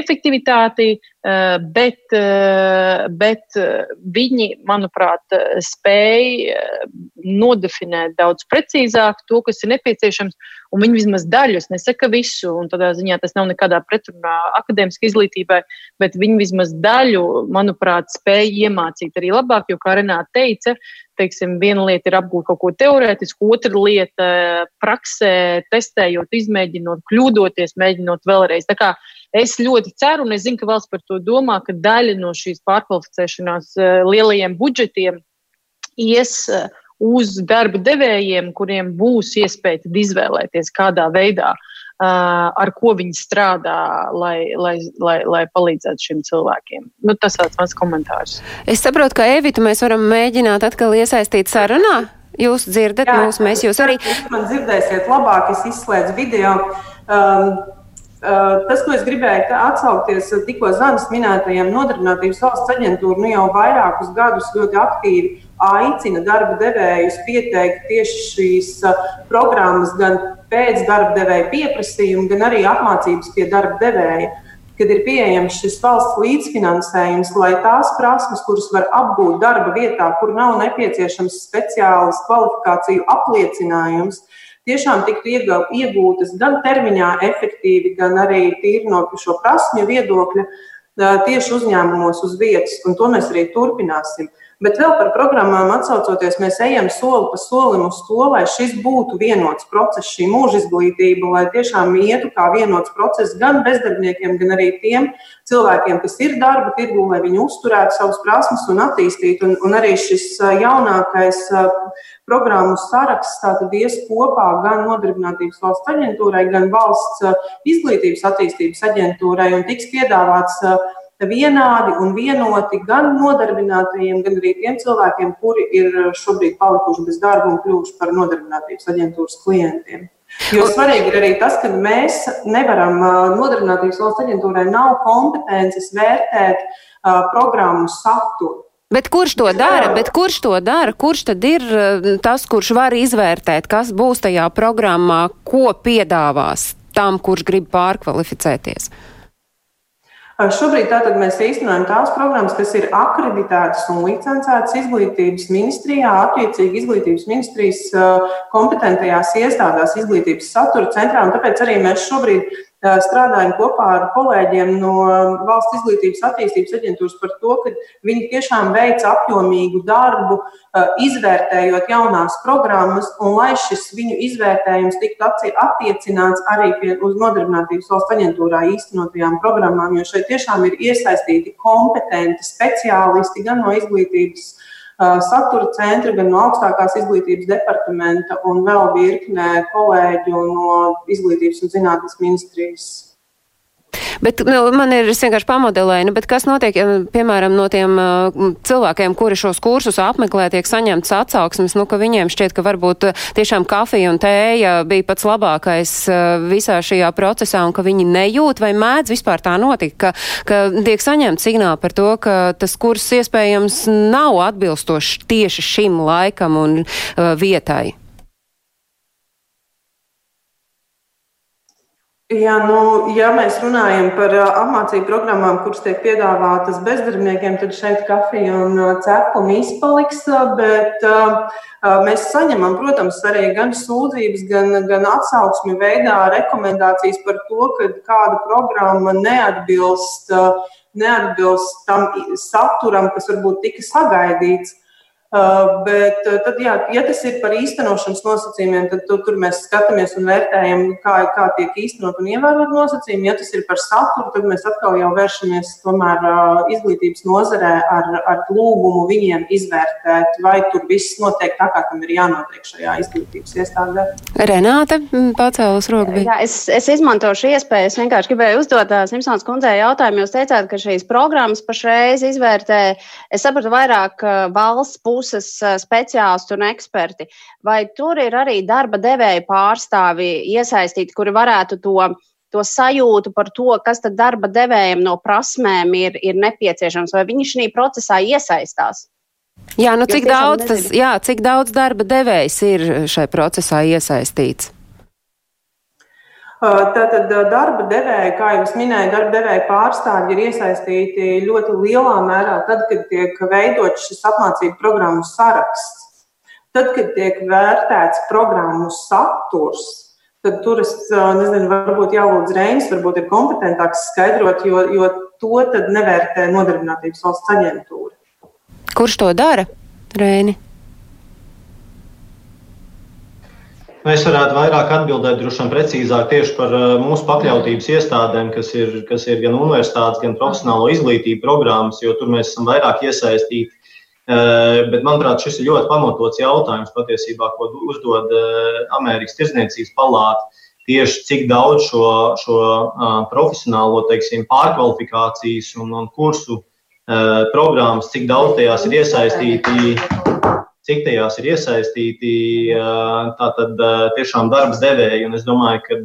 efektivitāti, uh, bet, uh, bet uh, viņi, manuprāt, spēj nodefinēt daudz precīzāk to, kas ir nepieciešams, un viņi vismaz daļu, es nesaku visu, un tādā ziņā tas nav nekādā pretrunā akadēmiskai izglītībai, bet viņi vismaz daļu, manuprāt, spēj iemācīt arī labāk, jo, kā Renāta teica, teiksim, viena lieta ir apgūt kaut ko teorētisku, otra lieta praksē, testējot, izmēģinot, kļūdoties, mēģinot vēlreiz. Tā kā es ļoti ceru, un es zinu, ka valsts par to domā, ka daļa no šīs pārkvalificēšanās eh, lielajiem budžetiem ies uh, uz darba devējiem, kuriem būs iespēja izvēlēties, kādā veidā, uh, ar ko viņi strādā, lai, lai, lai, lai palīdzētu šiem cilvēkiem. Nu, tas ir mans komentārs. Es saprotu, ka Evitu mēs varam mēģināt atkal iesaistīt sarunā. Jūs dzirdat Jā, mūs, mēs jūs arī. Jūs man dzirdēsiet labāk, es izslēdzu video. Um, tas, ko es gribēju atsaukties tikko Zanas minētajiem, nodarbinātības valsts aģentūra nu jau vairākus gadus ļoti aktīvi aicina darba devējus pieteikt tieši šīs uh, programmas gan pēc darba devēja pieprasījuma, gan arī apmācības pie darba devēja. Kad ir pieejams šis valsts līdzfinansējums, lai tās prasmes, kuras var apgūt darba vietā, kur nav nepieciešams speciāls kvalifikāciju apliecinājums, uh, tiešām tiktu iegūtas gan termiņā efektīvi, gan arī tīri no šo prasmju viedokļa tieši uzņēmumos uz vietas, un to mēs arī turpināsim. Bet vēl par programmām atsaucoties, mēs ejam soli pa solim uz to, lai šis būtu vienots process, šī mūža izglītība, lai tiešām ietu kā vienots process gan bezdarbniekiem, gan arī tiem cilvēkiem, kas ir darba tirgu, lai viņi uzturētu savas prasmes un attīstītu. Un, un arī šis jaunākais programmu saraksts tātad ies kopā gan Nodarbinātības valsts aģentūrai, gan valsts izglītības attīstības aģentūrai un tiks piedāvāts vienādi un vienoti gan nodarbinātajiem, gan arī tiem cilvēkiem, kuri ir šobrīd palikuši bez darba un kļuvuši par nodarbinātības aģentūras klientiem. Jo svarīgi ir arī tas, ka mēs nevaram, nodarbinātības valsts aģentūrai nav kompetences vērtēt uh, programmu saturu. Bet kurš to dara? Bet kurš to dara? Kurš tad ir tas, kurš var izvērtēt, kas būs tajā programmā, ko piedāvās tam, kurš grib pārkvalificēties? Šobrīd tātad mēs īstenojam tās programmas, kas ir akreditētas un licencētas izglītības ministrijā, attiecīgi izglītības ministrijas kompetentajās iestādās, izglītības satura centrā. Tāpēc arī mēs šobrīd strādājam kopā ar kolēģiem no Valsts izglītības attīstības aģentūras par to, ka viņi tiešām veic apjomīgu darbu, izvērtējot jaunās programmas, un lai šis viņu izvērtējums tiktu attiecināts arī pie, uz Nodarbinātības valsts aģentūrā īstenotajām programmām, jo šeit tiešām ir iesaistīti kompetenti speciālisti gan no izglītības satura centra, gan no augstākās izglītības departamenta un vēl virknē kolēģu no izglītības un zinātnes ministrijas. Bet nu, man ir vienkārši pamodelēja, nu, kas notiek, piemēram, no tiem uh, cilvēkiem, kuri šos kursus apmeklē, tiek saņemts atsauksmes, nu, ka viņiem šķiet, ka varbūt tiešām kafija un tēja bija pats labākais uh, visā šajā procesā un ka viņi nejūt vai mēdz vispār tā notikt, ka, ka tiek saņemts signāli par to, ka tas kurs iespējams nav atbilstošs tieši šim laikam un uh, vietai. Jā, nu, ja mēs runājam par apmācību programmām, kuras tiek piedāvātas bezdarbniekiem, tad šeit kafija un cepumi izpaliks. Bet mēs saņemam, protams, arī gan sūdzības, gan, gan atsauksmi veidā rekomendācijas par to, ka kāda programma neatbilst, neatbilst tam saturam, kas varbūt tika sagaidīts. Uh, bet uh, tad, jā, ja tas ir par īstenošanas nosacījumiem, tad tu, tur mēs skatāmies un vērtējam, kā, kā tiek īstenot un ievērot nosacījumi. Ja tas ir par saturu, tad mēs atkal jau vēršamies tomēr uh, izglītības nozarē ar, ar lūgumu viņiem izvērtēt, vai tur viss notiek tā, kā tam ir jānotiek šajā izglītības iestādē. Renāte pacēlus roku. Jā, es, es izmantošu iespēju. Es vienkārši gribēju uzdot Simpsons kundzei jautājumu. Jūs teicāt, ka šīs programmas pašreiz izvērtē, es sapratu, vairāk valsts puses puses speciālisti un eksperti, vai tur ir arī darba devēja pārstāvi iesaistīti, kuri varētu to, to sajūtu par to, kas tad darba devējiem no prasmēm ir, ir nepieciešams, vai viņi šī procesā iesaistās? Jā, nu cik daudz, tas, jā, cik daudz darba devējs ir šai procesā iesaistīts? Tātad darba devēja, kā jau minēju, darba devēja pārstāvji ir iesaistīti ļoti lielā mērā tad, kad tiek veidots šis apmācību programmu saraksts. Tad, kad tiek vērtēts programmu saturs, tad tur es nezinu, varbūt jālūdz Reinis, varbūt ir kompetentāks skaidrot, jo, jo to nevērtē nodarbinātības valsts aģentūra. Kurš to dara, Reini? Nu, es varētu vairāk atbildēt, droši vien precīzāk tieši par uh, mūsu pakļautības iestādēm, kas ir, kas ir gan universitātes, gan profesionālo izglītību programmas, jo tur mēs esam vairāk iesaistīti. Uh, bet, manuprāt, šis ir ļoti pamatots jautājums patiesībā, ko uzdod uh, Amerikas Tirzniecības palāta. Tieši cik daudz šo, šo profesionālo teiksim, pārkvalifikācijas un, un kursu programmas, cik daudz tajās ir iesaistīti cik tajās ir iesaistīti tātad tiešām darbs devēji. Es domāju, ka,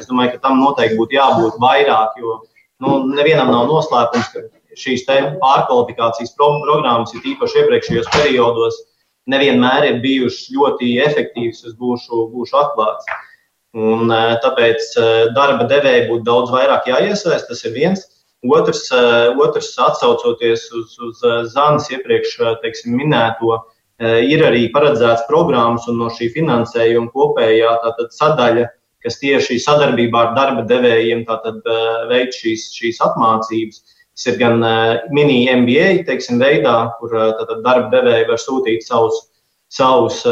es domāju, ka tam noteikti būtu jābūt vairāk, jo nu, nevienam nav noslēpums, ka šīs pārkvalifikācijas programmas ir īpaši iepriekšējos periodos nevienmēr ir bijušas ļoti efektīvas, es būšu, būšu atklāts. Un, tāpēc darba devēji būtu daudz vairāk jāiesaist, tas ir viens. Otrs, otrs atsaucoties uz, uz Zanas iepriekš teiksim, minēto, uh, ir arī paredzēts programmas un no šī finansējuma kopējā sadaļa, kas tieši sadarbībā ar darba devējiem eh, veic šīs, šīs apmācības. Tas ir gan eh, mini MBA teiksim, veidā, kur tātad, darba devēji var sūtīt savus, savus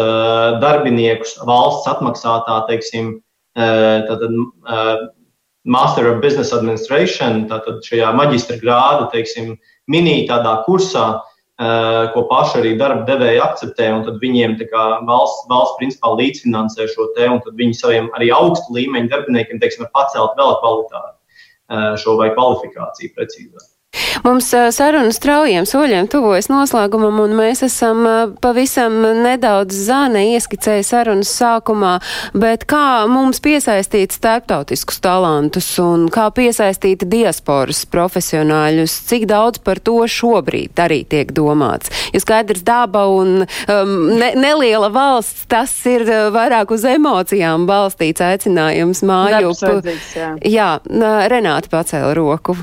darbiniekus valsts atmaksātā, teiksim, tātad, Master of Business Administration, tātad šajā maģistra grāda, teiksim, mini tādā kursā, Eh, ko paši arī darba devēji akceptē, un tad viņiem valsts, valsts principā līdzfinansē šo te, un tad viņi saviem arī augstu līmeņu darbiniekiem, teiksim, pacelt vēl kvalitāti eh, šo vai kvalifikāciju precīzāk. Mums saruna straujiem soļiem tuvojas noslēgumam, un mēs esam pavisam nedaudz zāne ieskicēja sarunas sākumā, bet kā mums piesaistīt starptautiskus talantus un kā piesaistīt diasporas profesionāļus, cik daudz par to šobrīd arī tiek domāts. Jo skaidrs daba un um, ne, neliela valsts, tas ir vairāk uz emocijām balstīts aicinājums māju. Jā. jā, Renāta pacēla roku.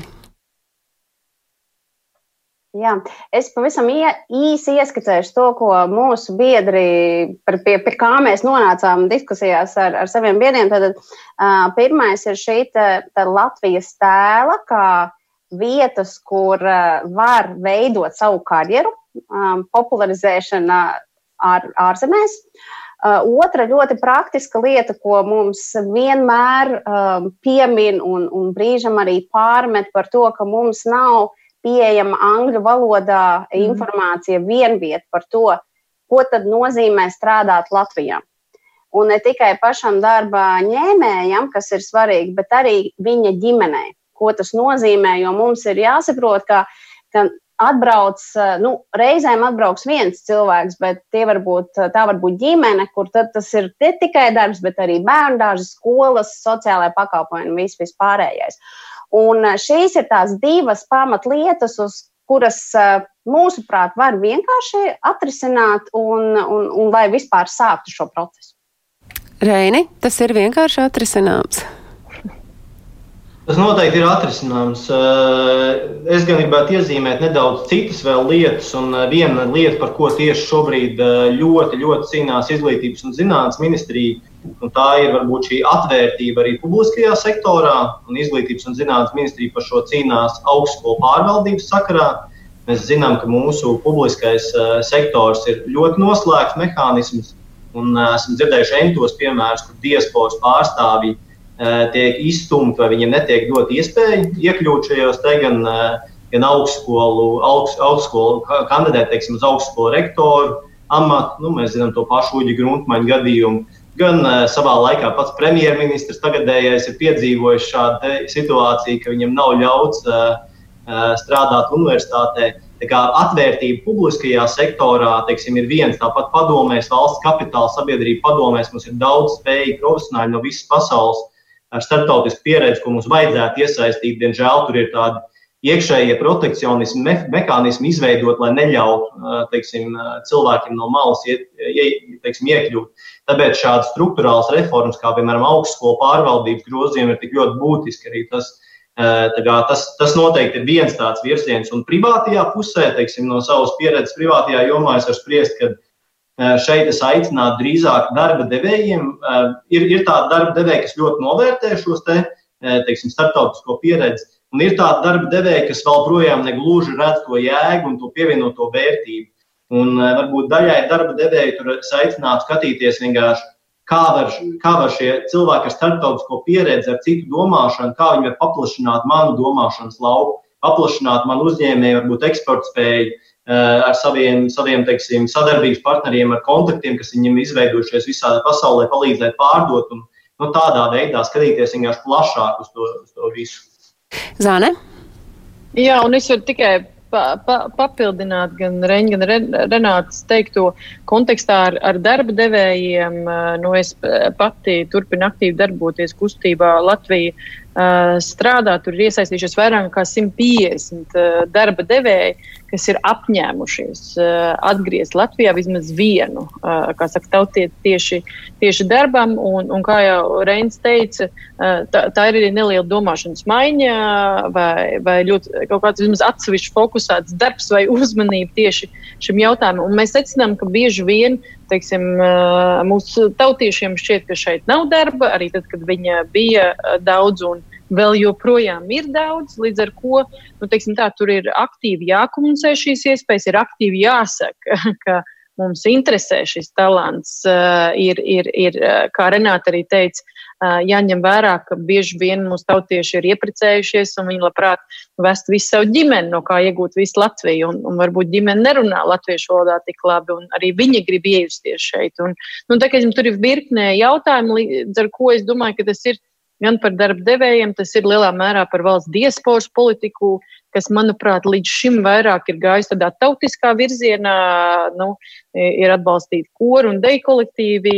Jā, es pavisam ie, īsi ieskicēšu to, ko mūsu biedri, par, pie, pie kā mēs nonācām diskusijās ar, ar saviem biedriem. Tad uh, pirmais ir šī te, te Latvijas tēla, kā vietas, kur uh, var veidot savu karjeru, um, popularizēšana ār, ārzemēs. Uh, otra ļoti praktiska lieta, ko mums vienmēr um, piemin un, un brīžam arī pārmet par to, ka mums nav pieejama angļu valodā mhm. informācija vienviet par to, ko tad nozīmē strādāt Latvijā. Un ne tikai pašam darba ņēmējam, kas ir svarīgi, bet arī viņa ģimenei. Ko tas nozīmē? Jo mums ir jāsaprot, ka, ka atbrauc, nu, reizēm atbrauks viens cilvēks, bet var būt, tā var būt ģimene, kur tas ir ne tikai darbs, bet arī bērnu dārza, skolas, sociālai pakalpojumi un viss vispārējais. Un eh, šīs ir tās divas pamatlietas, uz kuras eh, mūsuprāt var vienkārši atrisināt un, un, un lai vispār sāktu šo procesu. Reini, tas ir vienkārši atrisināms. Tas noteikti ir atrisināms. Eh, es gan gribētu iezīmēt nedaudz citas lietas, un viena lieta, par ko tieši šobrīd ļoti, ļoti cīnās Izglītības un zinātnes ministrija, Un tā ir varbūt šī atvērtība arī publiskajā sektorā, un izglītības un zinātnes ministrija par šo cīnās augstskolu pārvaldības sakarā. Mēs zinām, ka mūsu publiskais sektors ir ļoti noslēgts mehānisms, un esam dzirdējuši entos piemērus, kur diasporas pārstāvji tiek izstumti vai viņiem netiek dot iespēja iekļūt šajos te gan, uh, gan augstskolu, augst, augstskolu kandidēt teiksim, uz augstskolu rektoru amatu. Nu, mēs zinām to pašu Uģi Gruntmaņu gadījumu gan uh, savā laikā pats premjerministrs tagadējais ir piedzīvojis šādu situāciju, ka viņam nav ļauts uh, uh, strādāt universitātē. atvērtība publiskajā sektorā teiksim, ir viens. Tāpat padomēs, valsts kapitāla sabiedrība padomēs, mums ir daudz spējīgi profesionāļi no visas pasaules ar starptautisku pieredzi, ko mums vajadzētu iesaistīt. Diemžēl tur ir tādi iekšējie protekcionismu me mehānismi izveidot, lai neļautu teiksim, cilvēkiem no malas iet, teiksim, iekļūt. Tāpēc šādas struktūrāls reformas, kā piemēram augstskolu pārvaldības grozījumi, ir tik ļoti būtiski arī tas Tas, tas noteikti ir viens tāds virziens, un privātajā pusē, teiksim, no savas pieredzes, privātajā jomā es varu spriest, ka šeit es aicinātu drīzāk darba devējiem. Ir, ir tādi darba devēji, kas ļoti novērtē šos te, teiksim, starptautisko pieredzi, un ir tādi darba devēji, kas vēl projām negluži redz to jēgu un to pievienoto vērtību. Un varbūt daļai darba devēji tur aicinātu skatīties vienkārši kā var, kā var šie cilvēki ar starptautisko pieredzi, ar citu domāšanu, kā viņi var paplašināt manu domāšanas lauku, paplašināt manu uzņēmēju, varbūt eksporta spēju eh, ar saviem, saviem teiksim, sadarbības partneriem, ar kontaktiem, kas viņiem izveidojušies visā pasaulē, palīdzēt pārdot un nu, tādā veidā skatīties vienkārši plašāk uz to, uz to visu. Zāne? Jā, un es varu tikai pa, pa, papildināt gan Reņģa, gan Renātas teikto kontekstā ar, ar darba devējiem. Nu, es pati turpinu aktīvi darboties kustībā Latvija strādā. Tur ir iesaistījušies vairāk nekā 150 darba devēji, kas ir apņēmušies atgriezt Latvijā vismaz vienu, kā saka, tautiet tieši, tieši darbam. Un, un kā jau Reins teica, tā, tā ir arī neliela domāšanas maiņa vai, vai ļoti kaut kāds vismaz atsevišķi fokusēts darbs vai uzmanība tieši šim jautājumam. Un mēs secinām, ka bieži vien teiksim, mūsu tautiešiem šķiet, ka šeit nav darba, arī tad, kad viņa bija daudz un vēl joprojām ir daudz. Līdz ar to nu, teiksim, tā, tur ir aktīvi jākomunicē šīs iespējas, ir aktīvi jāsaka, ka mums interesē šis talants. Ir, ir, ir kā Renāta arī teica, jāņem vērā, ka bieži vien mūsu tautieši ir ieprecējušies un viņi labprāt vest visu savu ģimeni, no kā iegūt visu Latviju. Un, un varbūt ģimene nerunā latviešu valodā tik labi, un arī viņi grib iejusties šeit. Un, nu, tā, tur ir virknē jautājumu, ar ko es domāju, ka tas ir gan par darba devējiem, tas ir lielā mērā par valsts diasporas politiku, kas, manuprāt, līdz šim vairāk ir gājis tādā tautiskā virzienā, nu, ir atbalstīti koru un deju kolektīvi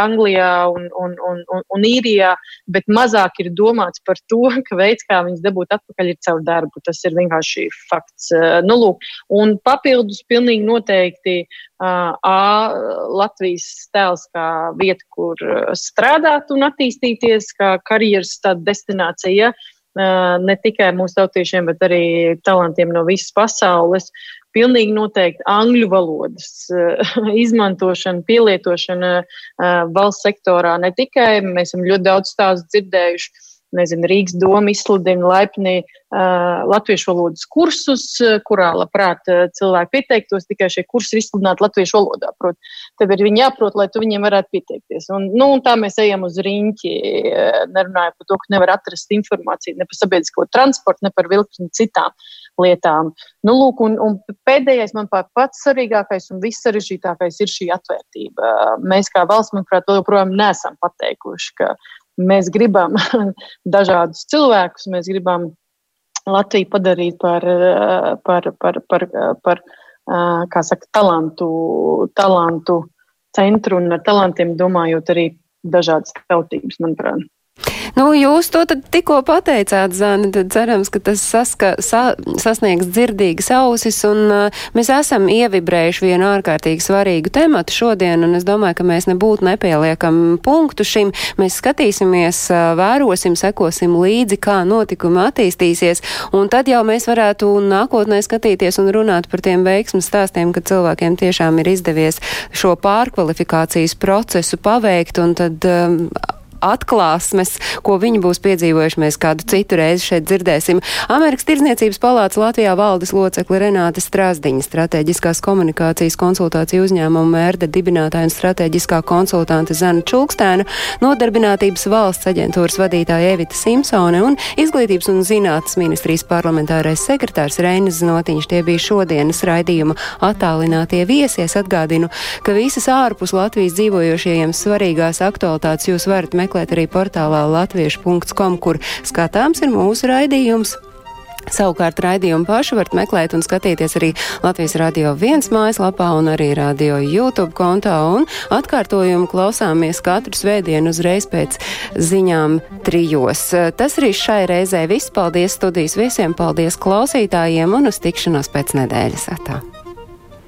Anglijā un, un, un, un, un Īrijā, bet mazāk ir domāts par to, ka veids, kā viņas dabūt atpakaļ, ir caur darbu. Tas ir vienkārši fakts. Nu, lūk, un papildus pilnīgi noteikti A, Latvijas tēls kā vieta, kur strādāt un attīstīties, kā karjeras destinācija. Ja? Ne tikai mūsu tautiešiem, bet arī talantiem no visas pasaules. Pilnīgi noteikti angļu valodas izmantošana, pielietošana valsts sektorā ne tikai mēs esam ļoti daudz stāstu dzirdējuši nezinu, Rīgas doma izsludina laipni uh, latviešu valodas kursus, kurā labprāt cilvēki pieteiktos, tikai šie kursi ir izsludināti latviešu valodā. Prot, tev ir viņi jāprot, lai tu viņiem varētu pieteikties. Un, nu, un tā mēs ejam uz riņķi, nerunājot par to, ka nevar atrast informāciju ne par sabiedrisko transportu, ne par vilkni citām lietām. Nu, lūk, un, un pēdējais, manuprāt, pats svarīgākais un vissarežģītākais ir šī atvērtība. Mēs kā valsts, manuprāt, joprojām neesam pateikuši, ka Mēs gribam dažādus cilvēkus, mēs gribam Latviju padarīt par, par, par, par, par kā saka, talantu, talantu centru un ar talantiem domājot arī dažādas tautības, manuprāt. Nu, jūs to tikko pateicāt, Zani, tad cerams, ka tas saska, sa, sasniegs dzirdīgas ausis, un uh, mēs esam ievibrējuši vienu ārkārtīgi svarīgu tematu šodien, un es domāju, ka mēs nebūtu nepieliekam punktu šim. Mēs skatīsimies, uh, vērosim, sekosim līdzi, kā notikumi attīstīsies, un tad jau mēs varētu nākotnē skatīties un runāt par tiem veiksmas stāstiem, ka cilvēkiem tiešām ir izdevies šo pārkvalifikācijas procesu paveikt, un tad um, atklāsmes, ko viņi būs piedzīvojuši, mēs kādu citu reizi šeit dzirdēsim. Amerikas Tirdzniecības palāca Latvijā valdes locekle Renāte Strasdiņa, strateģiskās komunikācijas konsultāciju uzņēmuma mērda dibinātāja un strateģiskā konsultante Zana Čulkstēna, nodarbinātības valsts aģentūras vadītāja Evita Simpsone un izglītības un zinātnes ministrijas parlamentārais sekretārs Reinis Znotiņš. Tie bija šodienas raidījuma attālinātie viesies. Atgādinu, ka visas ārpus Latvijas dzīvojošajiem svarīgās aktualitātes jūs varat meklēt meklēt arī portālā latviešu.com, kur skatāms ir mūsu raidījums. Savukārt raidījumu pašu varat meklēt un skatīties arī Latvijas Radio 1 mājaslapā un arī Radio YouTube kontā un atkārtojumu klausāmies katru svētdienu uzreiz pēc ziņām trijos. Tas arī šai reizē viss. Paldies studijas viesiem, paldies klausītājiem un uz tikšanos pēc nedēļas. Atā.